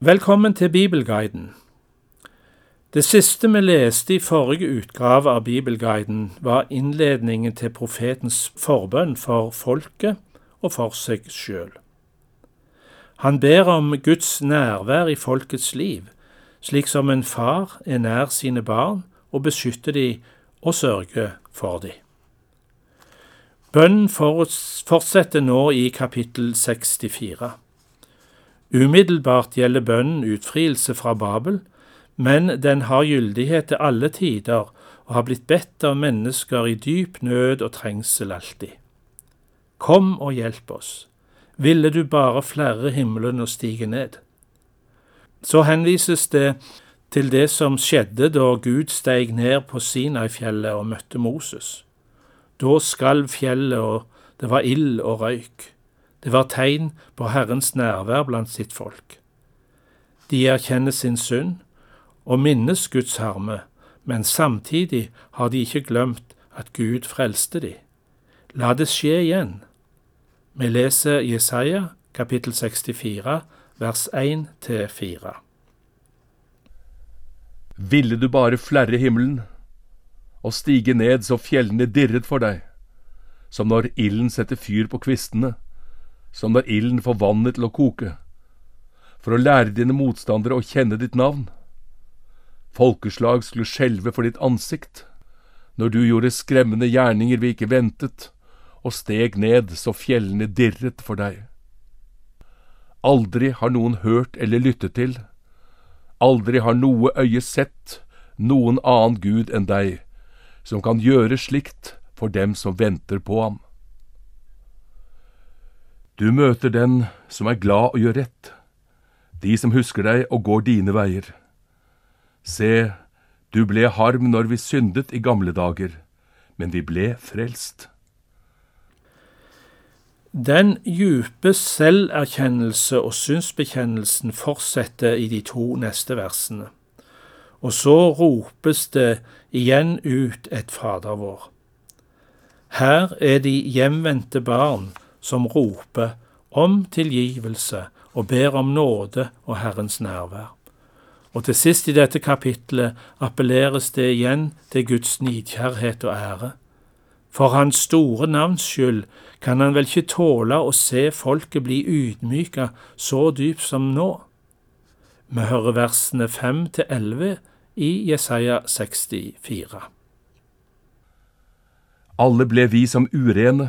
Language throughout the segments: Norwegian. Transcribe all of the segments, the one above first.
Velkommen til Bibelguiden. Det siste vi leste i forrige utgave av Bibelguiden, var innledningen til profetens forbønn for folket og for seg sjøl. Han ber om Guds nærvær i folkets liv, slik som en far er nær sine barn og beskytter de og sørger for de. Bønnen fortsetter nå i kapittel 64. Umiddelbart gjelder bønnen utfrielse fra Babel, men den har gyldighet til alle tider og har blitt bedt av mennesker i dyp nød og trengsel alltid. Kom og hjelp oss, ville du bare flere himmelen og stige ned. Så henvises det til det som skjedde da Gud steig ned på Sinai-fjellet og møtte Moses. Da skalv fjellet, og det var ild og røyk. Det var tegn på Herrens nærvær blant sitt folk. De erkjenner sin synd og minnes Guds harme, men samtidig har de ikke glemt at Gud frelste de. La det skje igjen. Vi leser Jesaja kapittel 64 vers 1-4. Ville du bare flerre himmelen og stige ned så fjellene dirret for deg, som når ilden setter fyr på kvistene, som når ilden får vannet til å koke, for å lære dine motstandere å kjenne ditt navn. Folkeslag skulle skjelve for ditt ansikt, når du gjorde skremmende gjerninger vi ikke ventet, og steg ned så fjellene dirret for deg. Aldri har noen hørt eller lyttet til, aldri har noe øye sett noen annen Gud enn deg, som kan gjøre slikt for dem som venter på ham. Du møter den som er glad og gjør rett, de som husker deg og går dine veier. Se, du ble harm når vi syndet i gamle dager, men vi ble frelst. Den djupe selverkjennelse og synsbekjennelsen fortsetter i de to neste versene. Og så ropes det igjen ut et Fader vår. Her er de hjemvendte barn som roper om tilgivelse og ber om nåde og Herrens nærvær. Og til sist i dette kapitlet appelleres det igjen til Guds nidkjærhet og ære. For hans store navns skyld kan han vel ikke tåle å se folket bli ydmyka så dypt som nå. Vi hører versene fem til elleve i Jesaja 64. Alle ble vi som urene,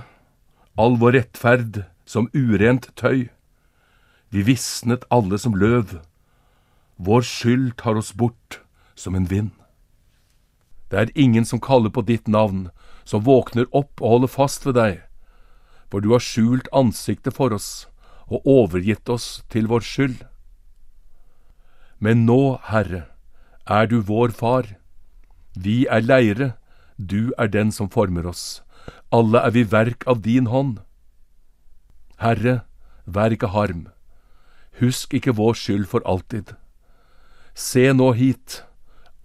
all vår rettferd som urent tøy. Vi visnet alle som løv, vår skyld tar oss bort som en vind. Det er ingen som kaller på ditt navn, som våkner opp og holder fast ved deg, for du har skjult ansiktet for oss og overgitt oss til vår skyld. Men nå, Herre, er du vår far. Vi er leire, du er den som former oss. Alle er vi verk av din hånd. Herre, vær ikke harm. Husk ikke vår skyld for alltid. Se nå hit,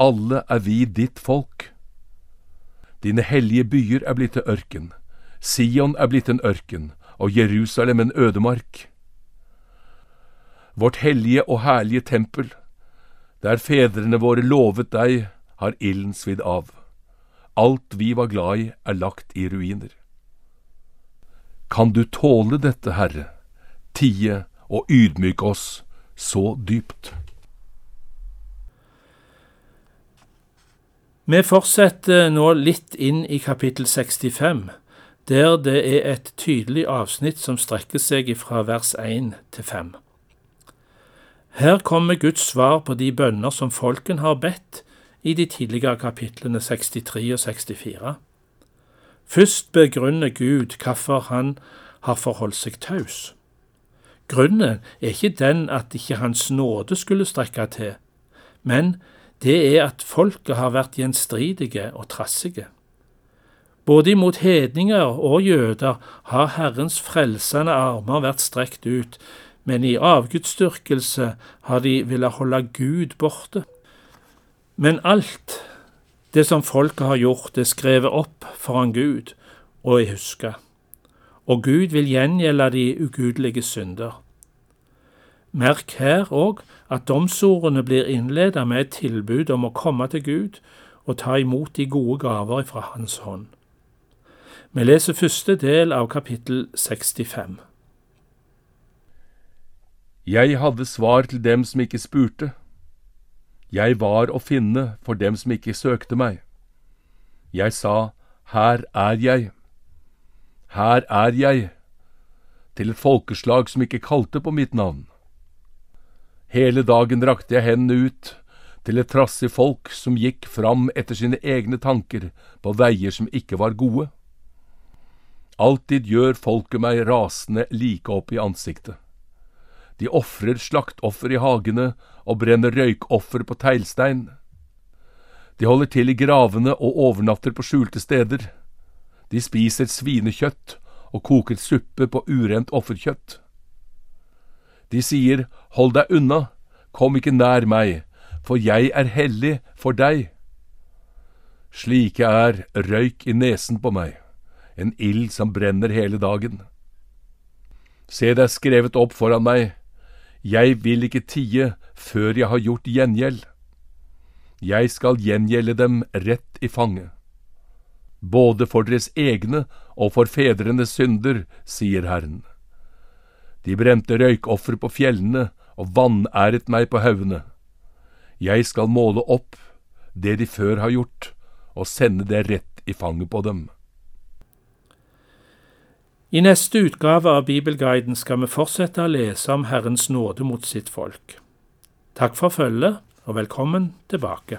alle er vi ditt folk. Dine hellige byer er blitt til ørken. Sion er blitt en ørken, og Jerusalem en ødemark. Vårt hellige og herlige tempel, der fedrene våre lovet deg, har ilden svidd av. Alt vi var glad i, er lagt i ruiner. Kan du tåle dette, Herre, tie og ydmyke oss så dypt? Vi fortsetter nå litt inn i kapittel 65, der det er et tydelig avsnitt som strekker seg fra vers 1 til 5. Her kommer Guds svar på de bønner som folken har bedt i de tidligere kapitlene 63 og 64. Først begrunner Gud hvorfor han har forholdt seg taus. Grunnen er ikke den at ikke Hans nåde skulle strekke til, men det er at folket har vært gjenstridige og trassige. Både imot hedninger og jøder har Herrens frelsende armer vært strekt ut, men i avgudsdyrkelse har de villet holde Gud borte. Men alt det som folket har gjort, er skrevet opp foran Gud og er huska, og Gud vil gjengjelde de ugudelige synder. Merk her òg at domsordene blir innledet med et tilbud om å komme til Gud og ta imot de gode gaver fra Hans hånd. Vi leser første del av kapittel 65. Jeg hadde svar til dem som ikke spurte. Jeg var å finne for dem som ikke søkte meg. Jeg sa, Her er jeg. Her er jeg, til et folkeslag som ikke kalte på mitt navn. Hele dagen rakte jeg hendene ut til et trassig folk som gikk fram etter sine egne tanker på veier som ikke var gode. Alltid gjør folket meg rasende like opp i ansiktet. De ofrer slaktoffer i hagene og brenner røykoffer på teglstein. De holder til i gravene og overnatter på skjulte steder. De spiser svinekjøtt og koker suppe på urent offerkjøtt. De sier, Hold deg unna, kom ikke nær meg, for jeg er hellig for deg. Slike er røyk i nesen på meg, en ild som brenner hele dagen. Se, er skrevet opp foran meg, jeg vil ikke tie før jeg har gjort gjengjeld. Jeg skal gjengjelde dem rett i fanget. Både for deres egne og for fedrenes synder, sier Herren. De brente røykoffer på fjellene og vanæret meg på haugene. Jeg skal måle opp det de før har gjort, og sende det rett i fanget på dem. I neste utgave av Bibelguiden skal vi fortsette å lese om Herrens nåde mot sitt folk. Takk for følget, og velkommen tilbake.